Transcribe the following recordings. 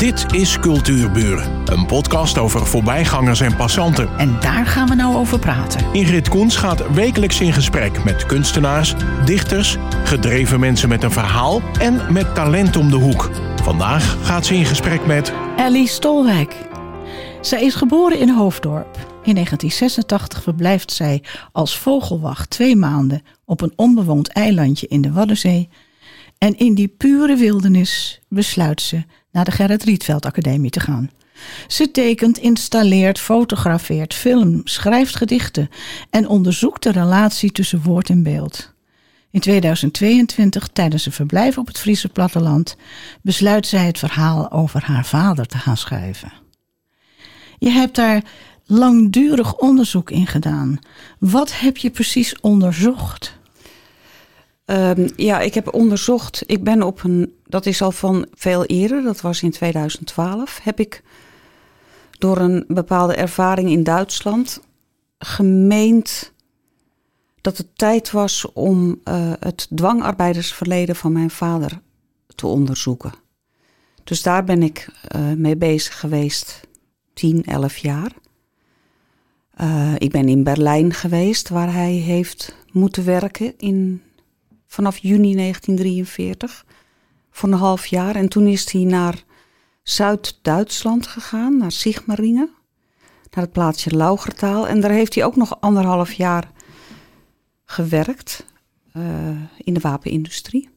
Dit is Cultuurburen, een podcast over voorbijgangers en passanten. En daar gaan we nou over praten. Ingrid Koens gaat wekelijks in gesprek met kunstenaars, dichters, gedreven mensen met een verhaal en met talent om de hoek. Vandaag gaat ze in gesprek met Ellie Stolwijk. Zij is geboren in Hoofddorp. In 1986 verblijft zij als vogelwacht twee maanden op een onbewoond eilandje in de Waddenzee. En in die pure wildernis besluit ze naar de Gerrit Rietveld Academie te gaan. Ze tekent, installeert, fotografeert, film, schrijft gedichten en onderzoekt de relatie tussen woord en beeld. In 2022, tijdens een verblijf op het Friese platteland, besluit zij het verhaal over haar vader te gaan schrijven. Je hebt daar langdurig onderzoek in gedaan. Wat heb je precies onderzocht? Um, ja, ik heb onderzocht. Ik ben op een. Dat is al van veel eerder, dat was in 2012. Heb ik door een bepaalde ervaring in Duitsland gemeend dat het tijd was om uh, het dwangarbeidersverleden van mijn vader te onderzoeken. Dus daar ben ik uh, mee bezig geweest, 10, 11 jaar. Uh, ik ben in Berlijn geweest, waar hij heeft moeten werken in vanaf juni 1943 voor een half jaar. En toen is hij naar Zuid-Duitsland gegaan, naar Sigmaringen, naar het plaatsje Laugertaal. En daar heeft hij ook nog anderhalf jaar gewerkt uh, in de wapenindustrie.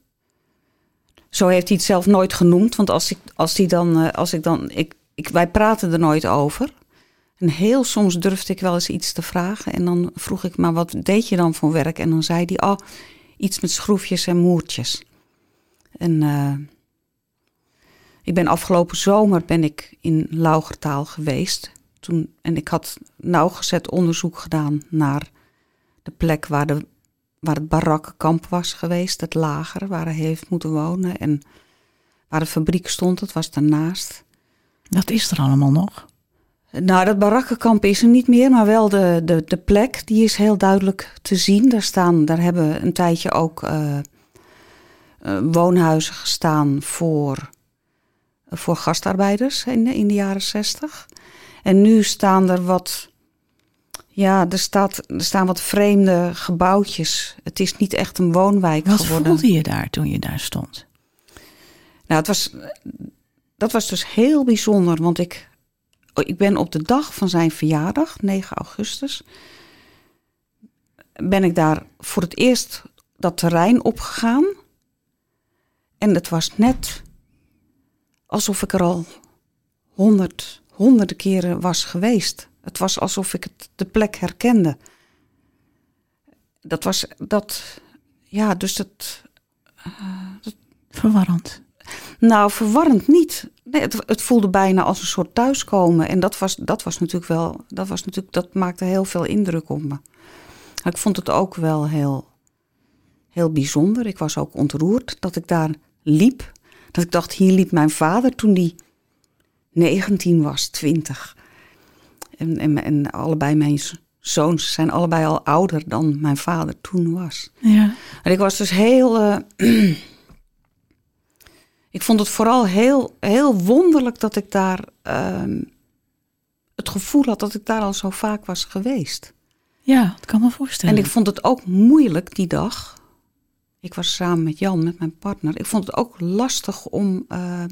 Zo heeft hij het zelf nooit genoemd, want als ik, als die dan, uh, als ik dan, ik, ik, wij praten er nooit over. En heel soms durfde ik wel eens iets te vragen. En dan vroeg ik, maar wat deed je dan voor werk? En dan zei hij, oh, iets met schroefjes en moertjes. En uh, ik ben afgelopen zomer ben ik in Laugertaal geweest. Toen, en ik had nauwgezet onderzoek gedaan naar de plek waar, de, waar het barakkenkamp was geweest. Het lager waar hij heeft moeten wonen. En waar de fabriek stond, dat was daarnaast. Dat is er allemaal nog? Nou, dat barakkenkamp is er niet meer, maar wel de, de, de plek, die is heel duidelijk te zien. Daar, staan, daar hebben een tijdje ook uh, uh, woonhuizen gestaan voor, uh, voor gastarbeiders in, in de jaren zestig. En nu staan er wat, ja, er, staat, er staan wat vreemde gebouwtjes. Het is niet echt een woonwijk wat geworden. Wat voelde je daar toen je daar stond? Nou, het was, dat was dus heel bijzonder, want ik ik ben op de dag van zijn verjaardag, 9 augustus, ben ik daar voor het eerst dat terrein opgegaan. En het was net alsof ik er al honderd, honderden keren was geweest. Het was alsof ik het, de plek herkende. Dat was dat, ja, dus dat. Uh, dat Verwarrend. Nou, verwarrend niet. Nee, het, het, voelde bijna als een soort thuiskomen. En dat was, dat was natuurlijk wel, dat was natuurlijk, dat maakte heel veel indruk op me. Ik vond het ook wel heel, heel bijzonder. Ik was ook ontroerd dat ik daar liep. Dat ik dacht, hier liep mijn vader toen die 19 was, 20. En, en, en allebei mijn zoons zijn allebei al ouder dan mijn vader toen was. Ja. En ik was dus heel. Uh, ik vond het vooral heel, heel wonderlijk dat ik daar uh, het gevoel had dat ik daar al zo vaak was geweest. Ja, dat kan me voorstellen. En ik vond het ook moeilijk die dag. Ik was samen met Jan, met mijn partner. Ik vond het ook lastig om, uh,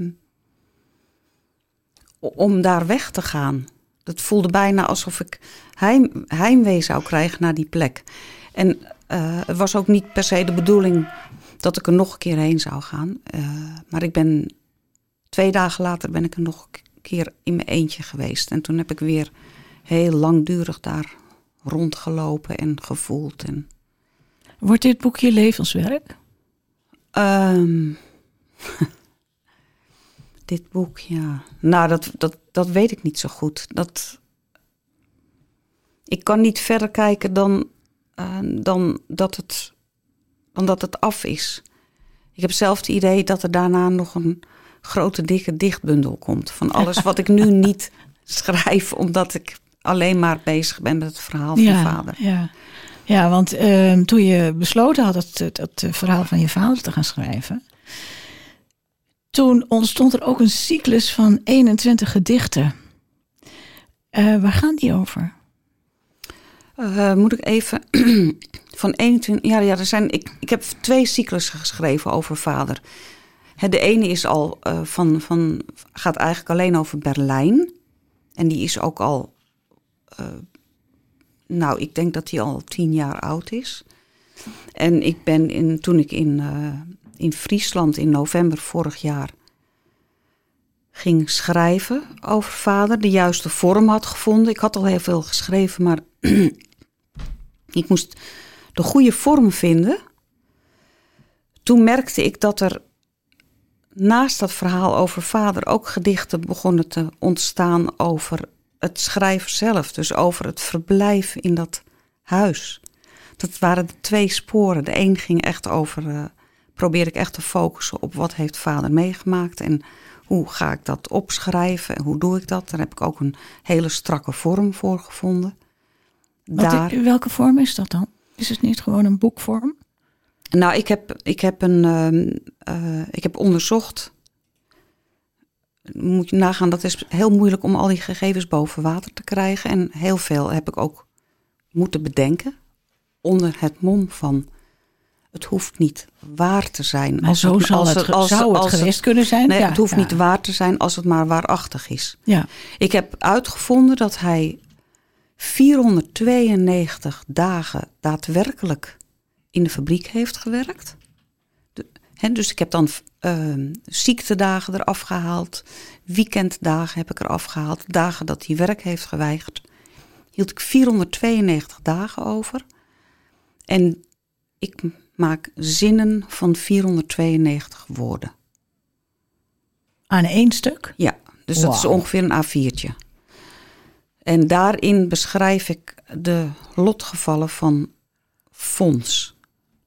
om daar weg te gaan. Het voelde bijna alsof ik heim, heimwee zou krijgen naar die plek. En uh, het was ook niet per se de bedoeling dat ik er nog een keer heen zou gaan. Uh, maar ik ben twee dagen later ben ik er nog een keer in mijn eentje geweest. En toen heb ik weer heel langdurig daar rondgelopen en gevoeld. En... Wordt dit boek je levenswerk? Um, dit boek, ja. Nou, dat, dat, dat weet ik niet zo goed. Dat, ik kan niet verder kijken dan, uh, dan dat het dan dat het af is. Ik heb zelf het idee dat er daarna nog een grote, dikke dichtbundel komt. Van alles wat ik nu niet schrijf, omdat ik alleen maar bezig ben met het verhaal van ja, vader. Ja, ja want uh, toen je besloten had het, het, het, verhaal van je vader te gaan schrijven. Toen ontstond er ook een cyclus van 21 gedichten. Uh, waar gaan die over? Moet ik even. van 21. Ja, ja er zijn, ik, ik heb twee cyclussen geschreven over vader. De ene is al van, van, gaat eigenlijk alleen over Berlijn. En die is ook al. Nou, ik denk dat die al tien jaar oud is. En ik ben in, toen ik in, in Friesland in november vorig jaar ging schrijven over vader, de juiste vorm had gevonden. Ik had al heel veel geschreven, maar ik moest de goede vorm vinden. Toen merkte ik dat er naast dat verhaal over vader ook gedichten begonnen te ontstaan over het schrijven zelf. Dus over het verblijf in dat huis. Dat waren de twee sporen. De een ging echt over, uh, probeer ik echt te focussen op wat heeft vader meegemaakt en hoe ga ik dat opschrijven en hoe doe ik dat? Daar heb ik ook een hele strakke vorm voor gevonden. Daar... welke vorm is dat dan? Is het niet gewoon een boekvorm? Nou, ik heb, ik heb, een, uh, ik heb onderzocht. Moet je nagaan, dat is heel moeilijk om al die gegevens boven water te krijgen. En heel veel heb ik ook moeten bedenken. Onder het mom van het hoeft niet waar te zijn. Maar als zo het, als, zou het geweest kunnen zijn. Nee, het hoeft niet waar te zijn als het maar waarachtig is. Ja. Ik heb uitgevonden dat hij 492 dagen daadwerkelijk in de fabriek heeft gewerkt. Dus ik heb dan uh, ziektedagen eraf gehaald. Weekenddagen heb ik eraf gehaald. Dagen dat hij werk heeft geweigerd. Hield ik 492 dagen over. En ik maak zinnen van 492 woorden. Aan één stuk? Ja, dus dat is ongeveer een A4'tje. En daarin beschrijf ik de lotgevallen van Fons.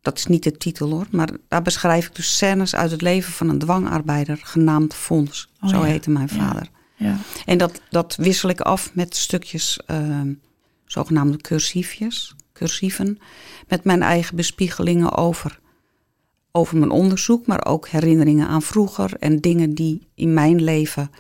Dat is niet de titel hoor, maar daar beschrijf ik dus scènes uit het leven van een dwangarbeider genaamd Fons. Oh, Zo heette mijn vader. Ja. ja. En dat, dat wissel ik af met stukjes, uh, zogenaamde cursiefjes cursieven, met mijn eigen bespiegelingen over, over mijn onderzoek, maar ook herinneringen aan vroeger en dingen die in mijn leven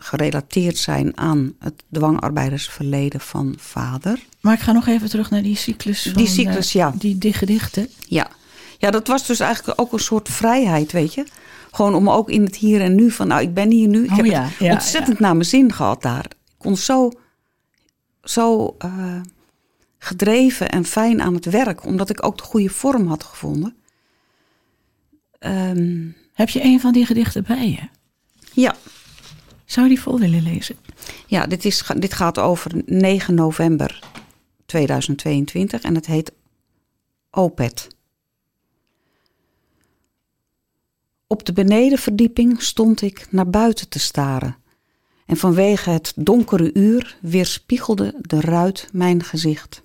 gerelateerd zijn aan het dwangarbeidersverleden van vader. Maar ik ga nog even terug naar die cyclus. Van, die cyclus, ja. Die, die gedichten. Ja. ja, dat was dus eigenlijk ook een soort vrijheid, weet je. Gewoon om ook in het hier en nu van, nou, ik ben hier nu. Ik oh, heb ja, het ja, ontzettend naar mijn zin gehad daar. Ik kon zo, zo uh, gedreven en fijn aan het werk, omdat ik ook de goede vorm had gevonden. Um, Heb je een van die gedichten bij je? Ja. Zou die vol willen lezen? Ja, dit, is, dit gaat over 9 november 2022 en het heet Opet. Op de benedenverdieping stond ik naar buiten te staren. En vanwege het donkere uur weerspiegelde de ruit mijn gezicht.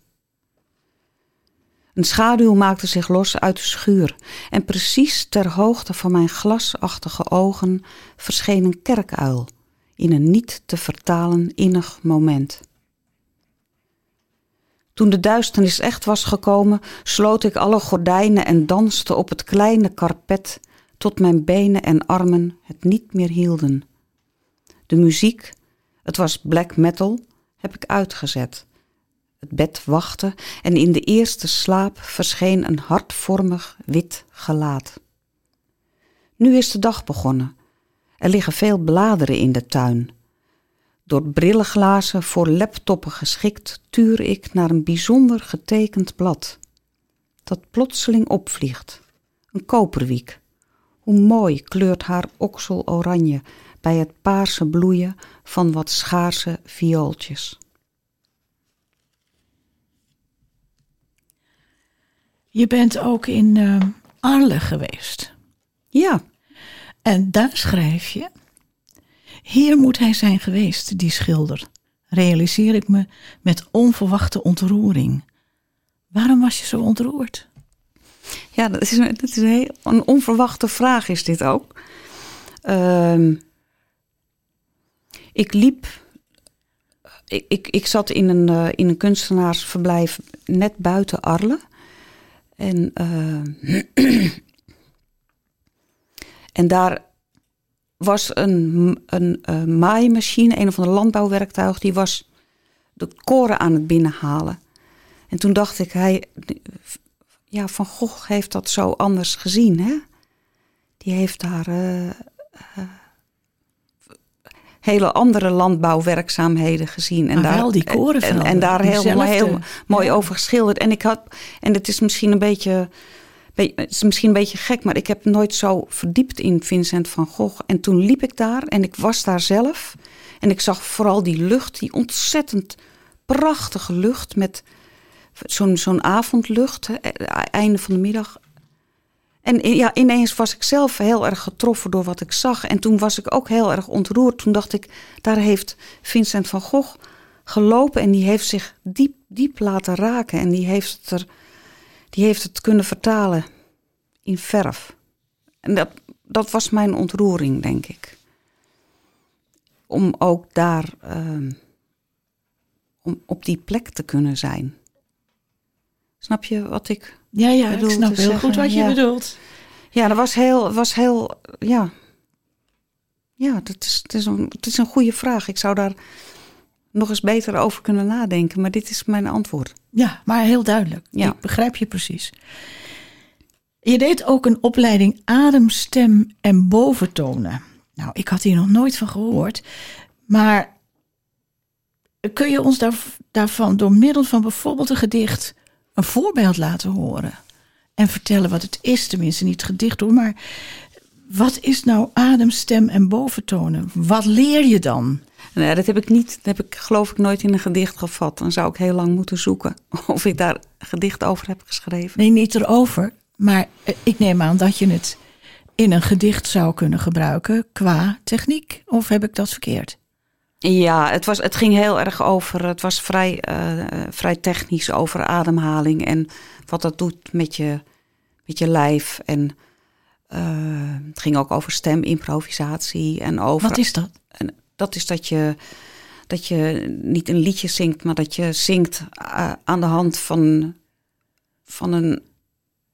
Een schaduw maakte zich los uit de schuur en precies ter hoogte van mijn glasachtige ogen verscheen een kerkuil in een niet te vertalen innig moment. Toen de duisternis echt was gekomen, sloot ik alle gordijnen en danste op het kleine karpet tot mijn benen en armen het niet meer hielden. De muziek, het was black metal, heb ik uitgezet het bed wachtte en in de eerste slaap verscheen een hartvormig wit gelaat. Nu is de dag begonnen. Er liggen veel bladeren in de tuin. Door brillenglazen voor laptoppen geschikt tuur ik naar een bijzonder getekend blad. Dat plotseling opvliegt. Een koperwiek. Hoe mooi kleurt haar oksel oranje bij het paarse bloeien van wat schaarse viooltjes. Je bent ook in uh, Arles geweest. Ja. En daar schrijf je: Hier moet hij zijn geweest, die schilder. Realiseer ik me met onverwachte ontroering. Waarom was je zo ontroerd? Ja, dat is, dat is een, een onverwachte vraag, is dit ook. Uh, ik liep. Ik, ik, ik zat in een, uh, in een kunstenaarsverblijf net buiten Arles. En, uh, en daar was een, een uh, maaimachine, een of andere landbouwwerktuig, die was de koren aan het binnenhalen. En toen dacht ik, hij, ja, Van Gogh heeft dat zo anders gezien. Hè? Die heeft daar uh, uh, hele andere landbouwwerkzaamheden gezien. En daar, wel die korenvelden. En, en daar heel, heel mooi over geschilderd. En ik had, en het is misschien een beetje het is misschien een beetje gek, maar ik heb nooit zo verdiept in Vincent van Gogh. En toen liep ik daar en ik was daar zelf. En ik zag vooral die lucht, die ontzettend prachtige lucht met zo'n zo'n avondlucht, hè, einde van de middag. En ja, ineens was ik zelf heel erg getroffen door wat ik zag. En toen was ik ook heel erg ontroerd. Toen dacht ik, daar heeft Vincent van Gogh gelopen en die heeft zich diep, diep laten raken. En die heeft er die heeft het kunnen vertalen in verf. En dat, dat was mijn ontroering, denk ik. Om ook daar, uh, om op die plek te kunnen zijn. Snap je wat ik Ja, ja, ik snap heel goed wat je bedoelt. Ja, dat was heel, was heel, ja. Ja, dat is, het, is een, het is een goede vraag. Ik zou daar nog eens beter over kunnen nadenken, maar dit is mijn antwoord. Ja, maar heel duidelijk. Ja. Ik begrijp je precies. Je deed ook een opleiding adem, stem en boventonen. Nou, ik had hier nog nooit van gehoord. Maar kun je ons daar, daarvan door middel van bijvoorbeeld een gedicht een voorbeeld laten horen? En vertellen wat het is, tenminste niet gedicht hoor, maar wat is nou adem, stem en boventonen? Wat leer je dan? Nee, dat heb ik niet. Dat heb ik geloof ik nooit in een gedicht gevat. Dan zou ik heel lang moeten zoeken of ik daar gedicht over heb geschreven. Nee, niet erover. Maar eh, ik neem aan dat je het in een gedicht zou kunnen gebruiken qua techniek. Of heb ik dat verkeerd? Ja, het, was, het ging heel erg over. Het was vrij, uh, vrij technisch over ademhaling en wat dat doet met je, met je lijf. En uh, het ging ook over stemimprovisatie en over. Wat is dat? Dat is dat je, dat je niet een liedje zingt, maar dat je zingt uh, aan de hand van, van, een,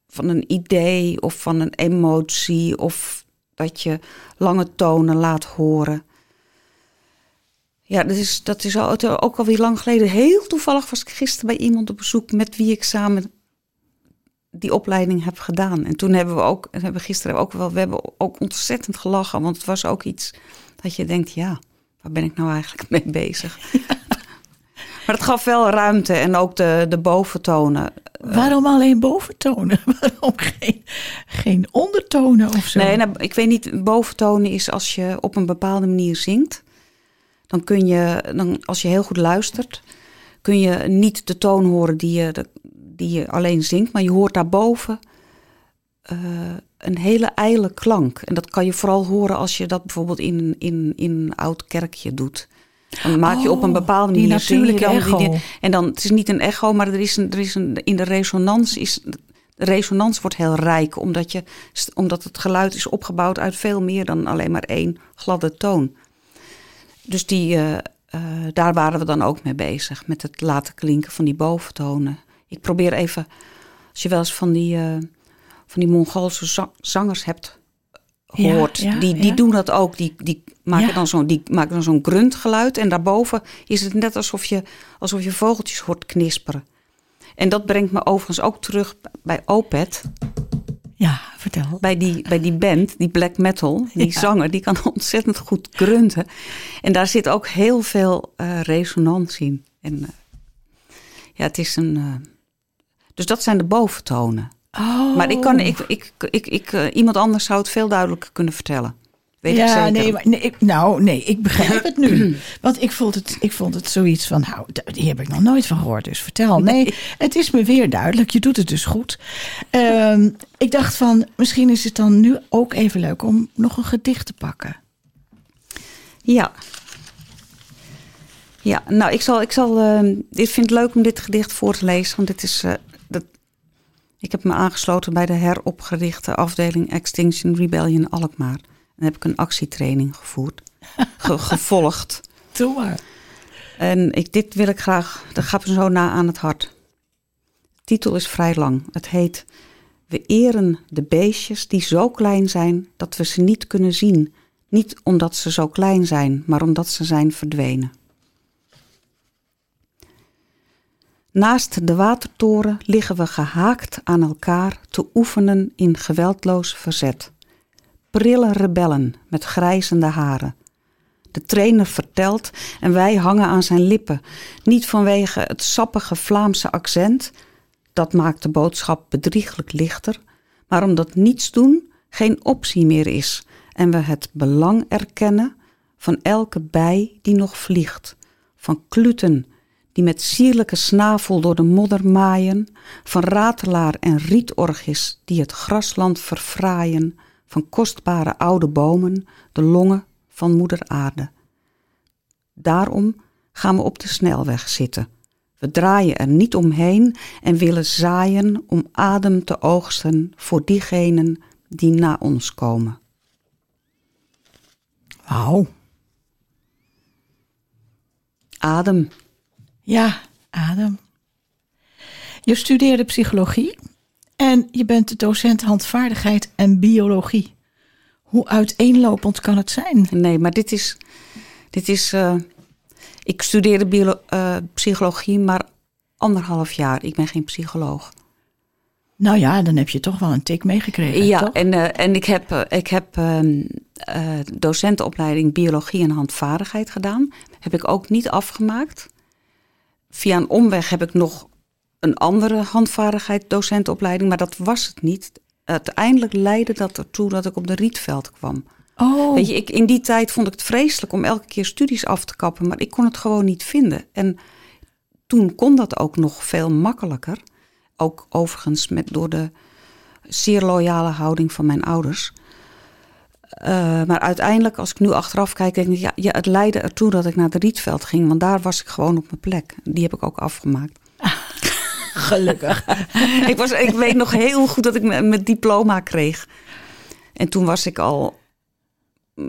van een idee of van een emotie. Of dat je lange tonen laat horen. Ja, dat is, dat is al, ook alweer lang geleden. Heel toevallig was ik gisteren bij iemand op bezoek met wie ik samen die opleiding heb gedaan. En toen hebben we ook, hebben gisteren ook wel, we hebben ook ontzettend gelachen. Want het was ook iets dat je denkt, ja, waar ben ik nou eigenlijk mee bezig? maar het gaf wel ruimte en ook de, de boventonen. Waarom alleen boventonen? Waarom geen, geen ondertonen of zo? Nee, nou, ik weet niet. Boventonen is als je op een bepaalde manier zingt. Dan kun je, dan, als je heel goed luistert, kun je niet de toon horen die je, die je alleen zingt, maar je hoort daarboven uh, een hele ijle klank. En dat kan je vooral horen als je dat bijvoorbeeld in, in, in een oud kerkje doet. Dan maak je op een oh, bepaalde manier die natuurlijke dan, echo. Die, en dan, het is niet een echo, maar er is een, er is een, in de resonans is, de resonans wordt heel rijk, omdat, je, omdat het geluid is opgebouwd uit veel meer dan alleen maar één gladde toon. Dus die, uh, uh, daar waren we dan ook mee bezig, met het laten klinken van die boventonen. Ik probeer even, als je wel eens van die, uh, van die Mongoolse zangers hebt gehoord, die, die doen dat ook. Die, die maken dan zo'n die maken dan zo'n gruntgeluid en daarboven is het net alsof je, alsof je vogeltjes hoort knisperen. En dat brengt me overigens ook terug bij Opet. Ja, vertel. Bij die, bij die band, die black metal, die zanger, die kan ontzettend goed grunten. En daar zit ook heel veel uh, resonantie in. En uh, ja, het is een. Uh, dus dat zijn de boventonen. Oh. Maar ik kan, ik, ik, ik, ik, uh, iemand anders zou het veel duidelijker kunnen vertellen. Weet ja, ik zeker. nee, maar, nee, ik, nou, nee, ik begrijp het nu. Want ik vond het, ik vond het zoiets van, nou, hier heb ik nog nooit van gehoord, dus vertel. Nee, het is me weer duidelijk, je doet het dus goed. Um, ik dacht van, misschien is het dan nu ook even leuk om nog een gedicht te pakken. Ja. Ja, nou, ik zal, ik zal, uh, ik vind het leuk om dit gedicht voor te lezen, want dit is, dat, ik heb me aangesloten bij de heropgerichte afdeling Extinction Rebellion Alkmaar. En heb ik een actietraining gevoerd, ge gevolgd. Doe maar. En ik, dit wil ik graag, dat gaat me zo na aan het hart. De titel is vrij lang. Het heet We eren de beestjes die zo klein zijn dat we ze niet kunnen zien. Niet omdat ze zo klein zijn, maar omdat ze zijn verdwenen. Naast de watertoren liggen we gehaakt aan elkaar te oefenen in geweldloos verzet. Prille rebellen met grijzende haren. De trainer vertelt en wij hangen aan zijn lippen. Niet vanwege het sappige Vlaamse accent, dat maakt de boodschap bedrieglijk lichter, maar omdat niets doen geen optie meer is en we het belang erkennen van elke bij die nog vliegt, van kluten die met sierlijke snavel door de modder maaien, van ratelaar en rietorgis die het grasland verfraaien, van kostbare oude bomen, de longen van moeder aarde. Daarom gaan we op de snelweg zitten. We draaien er niet omheen en willen zaaien om adem te oogsten voor diegenen die na ons komen. Wauw. Adem. Ja, adem. Je studeerde psychologie en je bent docent handvaardigheid en biologie. Hoe uiteenlopend kan het zijn? Nee, maar dit is. Dit is uh, ik studeerde biolo- uh, psychologie, maar anderhalf jaar. Ik ben geen psycholoog. Nou ja, dan heb je toch wel een tik meegekregen. Ja, toch? en, uh, en ik heb, ik heb uh, docentenopleiding biologie en handvaardigheid gedaan. Heb ik ook niet afgemaakt. Via een omweg heb ik nog een andere handvaardigheid docentenopleiding, maar dat was het niet. Uiteindelijk leidde dat ertoe dat ik op de Rietveld kwam. Oh. Weet je, ik, in die tijd vond ik het vreselijk om elke keer studies af te kappen, maar ik kon het gewoon niet vinden. En toen kon dat ook nog veel makkelijker. Ook overigens met, door de zeer loyale houding van mijn ouders. Uh, maar uiteindelijk, als ik nu achteraf kijk, denk ik, ja, ja, het leidde ertoe dat ik naar de Rietveld ging. Want daar was ik gewoon op mijn plek. Die heb ik ook afgemaakt. Gelukkig. ik, was, ik weet nog heel goed dat ik mijn diploma kreeg. En toen was ik al,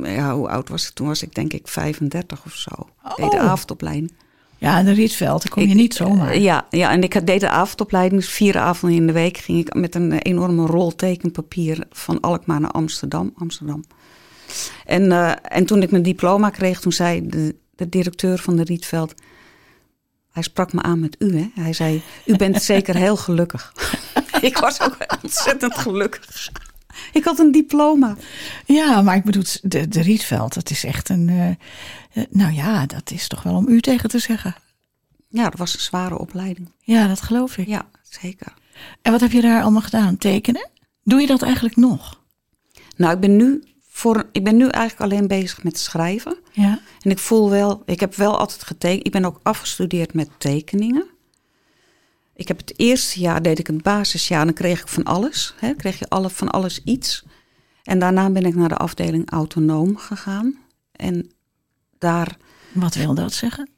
ja, hoe oud was ik? Toen was ik denk ik 35 of zo. Oh. Deed de avondopleiding. Ja, in de Rietveld, daar kom je niet zomaar. Ja, ja, en ik deed de avondopleiding. Dus vier avonden in de week ging ik met een enorme rol tekenpapier van Alkmaar naar Amsterdam. Amsterdam. En, uh, en toen ik mijn diploma kreeg, toen zei de, de directeur van de Rietveld... Hij sprak me aan met u, hè? Hij zei, u bent zeker heel gelukkig. ik was ook ontzettend gelukkig. Ik had een diploma. Ja, maar ik bedoel, de, de Rietveld, dat is echt een... Uh, nou ja, dat is toch wel om u tegen te zeggen. Ja, dat was een zware opleiding. Ja, dat geloof ik. Ja, zeker. En wat heb je daar allemaal gedaan? Tekenen? Doe je dat eigenlijk nog? Nou, ik ben nu, voor, ik ben nu eigenlijk alleen bezig met schrijven. Ja. En ik voel wel, ik heb wel altijd getekend. Ik ben ook afgestudeerd met tekeningen. Ik heb het eerste jaar deed ik het basisjaar en dan kreeg ik van alles. Hè, kreeg je alle, van alles iets. En daarna ben ik naar de afdeling autonoom gegaan. En daar. Wat wil dat zeggen?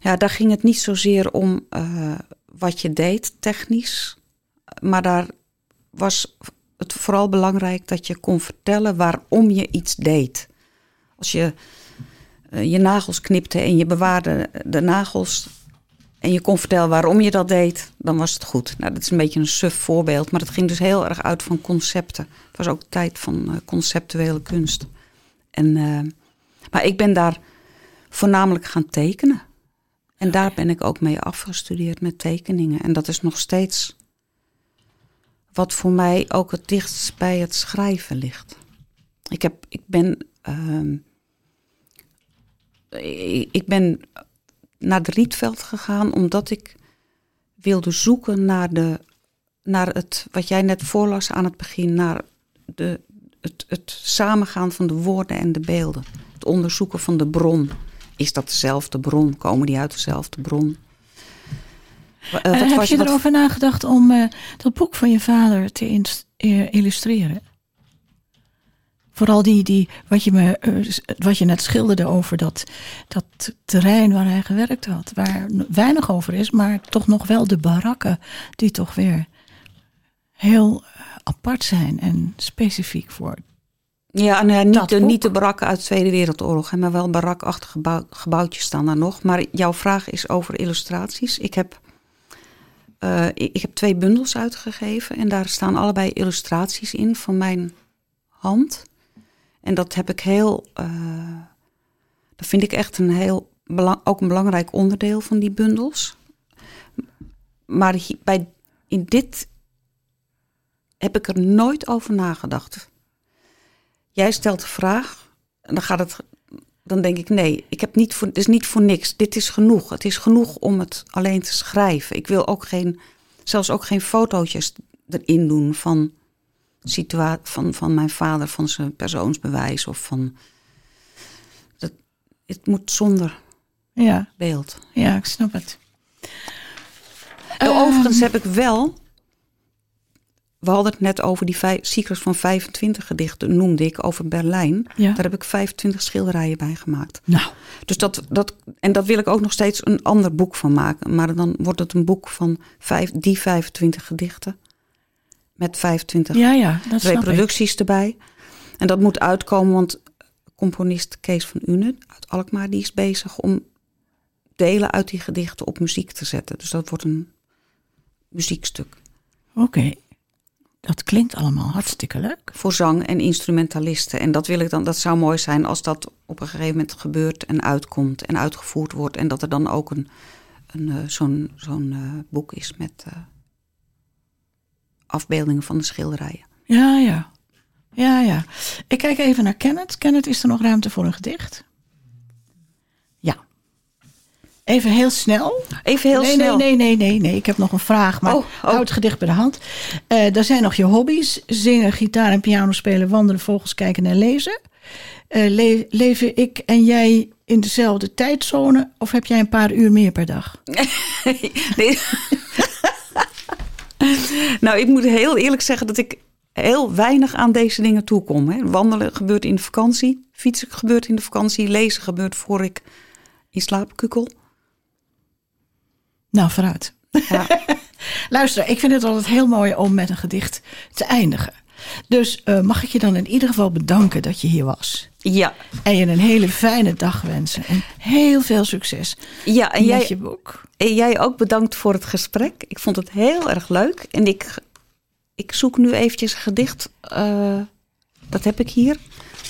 Ja, daar ging het niet zozeer om uh, wat je deed technisch. Maar daar was het vooral belangrijk dat je kon vertellen waarom je iets deed. Als je uh, je nagels knipte en je bewaarde de nagels en je kon vertellen waarom je dat deed, dan was het goed. Nou, dat is een beetje een suf voorbeeld, maar het ging dus heel erg uit van concepten. Het was ook tijd van uh, conceptuele kunst. En, uh, maar ik ben daar voornamelijk gaan tekenen. En daar ben ik ook mee afgestudeerd met tekeningen. En dat is nog steeds wat voor mij ook het dichtst bij het schrijven ligt. Ik, heb, ik ben. Uh, ik ben naar de Rietveld gegaan omdat ik wilde zoeken naar, de, naar het, wat jij net voorlas aan het begin, naar de, het, het samengaan van de woorden en de beelden. Het onderzoeken van de bron. Is dat dezelfde bron? Komen die uit dezelfde bron? Uh, heb was, je wat... erover nagedacht om uh, dat boek van je vader te illustreren? Vooral die, die wat, je me, wat je net schilderde over dat, dat terrein waar hij gewerkt had. Waar weinig over is, maar toch nog wel de barakken die toch weer heel apart zijn en specifiek voor. Ja, nou niet, de, niet de barakken uit de Tweede Wereldoorlog, maar wel barakachtige gebouw, gebouwtjes staan daar nog. Maar jouw vraag is over illustraties. Ik heb, uh, ik heb twee bundels uitgegeven en daar staan allebei illustraties in van mijn hand. En dat heb ik heel. eh, dat vind ik echt een heel. ook een belangrijk onderdeel van die bundels. Maar bij, in dit heb ik er nooit over nagedacht. Jij stelt de vraag en dan gaat het. Dan denk ik nee, ik heb niet voor, het is niet voor niks. Dit is genoeg. Het is genoeg om het alleen te schrijven. Ik wil ook geen, zelfs ook geen fotootjes erin doen van, situa van, van mijn vader, van zijn persoonsbewijs of van. Dat, het moet zonder Ja, beeld. ja, ik snap het. En Ehm, Overigens heb ik wel. We hadden het net over die vijf, Secrets van 25 gedichten, noemde ik over Berlijn. Ja. Daar heb ik 25 schilderijen bij gemaakt. Nou, Dus dat, dat, en dat wil ik ook nog steeds een ander boek van maken. Maar dan wordt het een boek van vijf, die 25 gedichten. Met 25 ja, ja, dat snap ik. reproducties erbij. En dat moet uitkomen, want componist Kees van Une uit Alkmaar... die is bezig om delen uit die gedichten op muziek te zetten. Dus dat wordt een muziekstuk. Oké, dat klinkt allemaal hartstikke leuk. Voor zang en instrumentalisten. En dat wil ik dan, dat zou mooi zijn als dat op een gegeven moment gebeurt en uitkomt en uitgevoerd wordt. En dat er dan ook een, een, eh, zo'n zo'n eh, boek is met eh, afbeeldingen van de schilderijen. Ja, ja. Ja, ja. Ik kijk even naar Kenneth. Kenneth, is er nog ruimte voor een gedicht? Even heel snel. Even heel nee, snel. Nee, nee, nee, nee, nee. Ik heb nog een vraag, maar Oh, oh. gedicht bij de hand. Eh er zijn nog je hobby's. Zingen, gitaar en piano spelen, wandelen, vogels kijken en lezen. Le- leven ik en jij in dezelfde tijdzone? Of heb jij een paar uur meer per dag? Nee. nou, ik moet heel eerlijk zeggen dat ik heel weinig aan deze dingen toekom. Hè. Wandelen gebeurt in de vakantie, fietsen gebeurt in de vakantie, lezen gebeurt voor ik in slaap kukkel. Nou, vooruit. Ja. Luister, ik vind het altijd heel mooi om met een gedicht te eindigen. Dus eh, mag ik je dan in ieder geval bedanken dat je hier was. ja. En je een hele fijne dag wensen. En heel veel succes Ja, en met jij, je boek. en jij ook bedankt voor het gesprek. Ik vond het heel erg leuk. En ik, ik zoek nu eventjes een gedicht. eh, dat heb ik hier.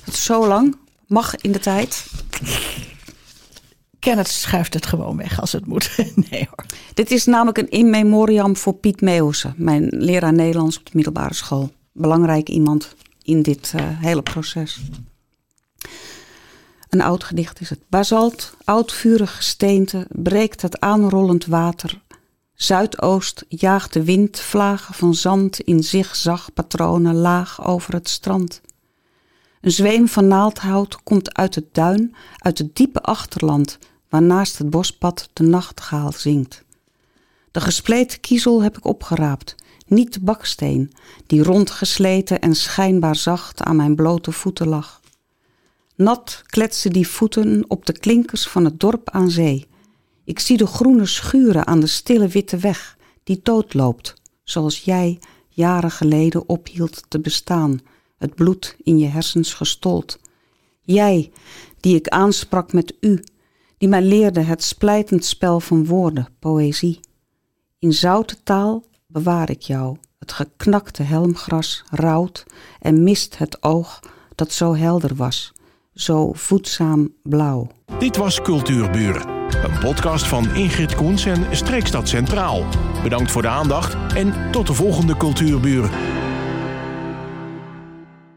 Dat is zo lang. Mag in de tijd. Kenneth schuift het gewoon weg als het moet. Nee hoor. Dit is namelijk een in memoriam voor Piet Meeuwse, mijn leraar Nederlands op de middelbare school. Belangrijk iemand in dit eh, hele proces. Een oud gedicht is het. Basalt, oud vurig gesteente, breekt het aanrollend water. Zuidoost jaagt de wind vlagen van zand in zigzagpatronen laag over het strand. Een zweem van naaldhout komt uit het duin, uit het diepe achterland, waarnaast het bospad de nachtgaal zingt. De gespleten kiezel heb ik opgeraapt, niet de baksteen, die rondgesleten en schijnbaar zacht aan mijn blote voeten lag. Nat kletsen die voeten op de klinkers van het dorp aan zee. Ik zie de groene schuren aan de stille witte weg, die doodloopt, zoals jij jaren geleden ophield te bestaan, het bloed in je hersens gestold. Jij, die ik aansprak met u, die mij leerde het splijtend spel van woorden, poëzie. In zoute taal bewaar ik jou, het geknakte helmgras rouwt en mist het oog dat zo helder was, zo voedzaam blauw. Dit was Cultuurburen, een podcast van Ingrid Koens en Streekstad Centraal. Bedankt voor de aandacht en tot de volgende Cultuurburen.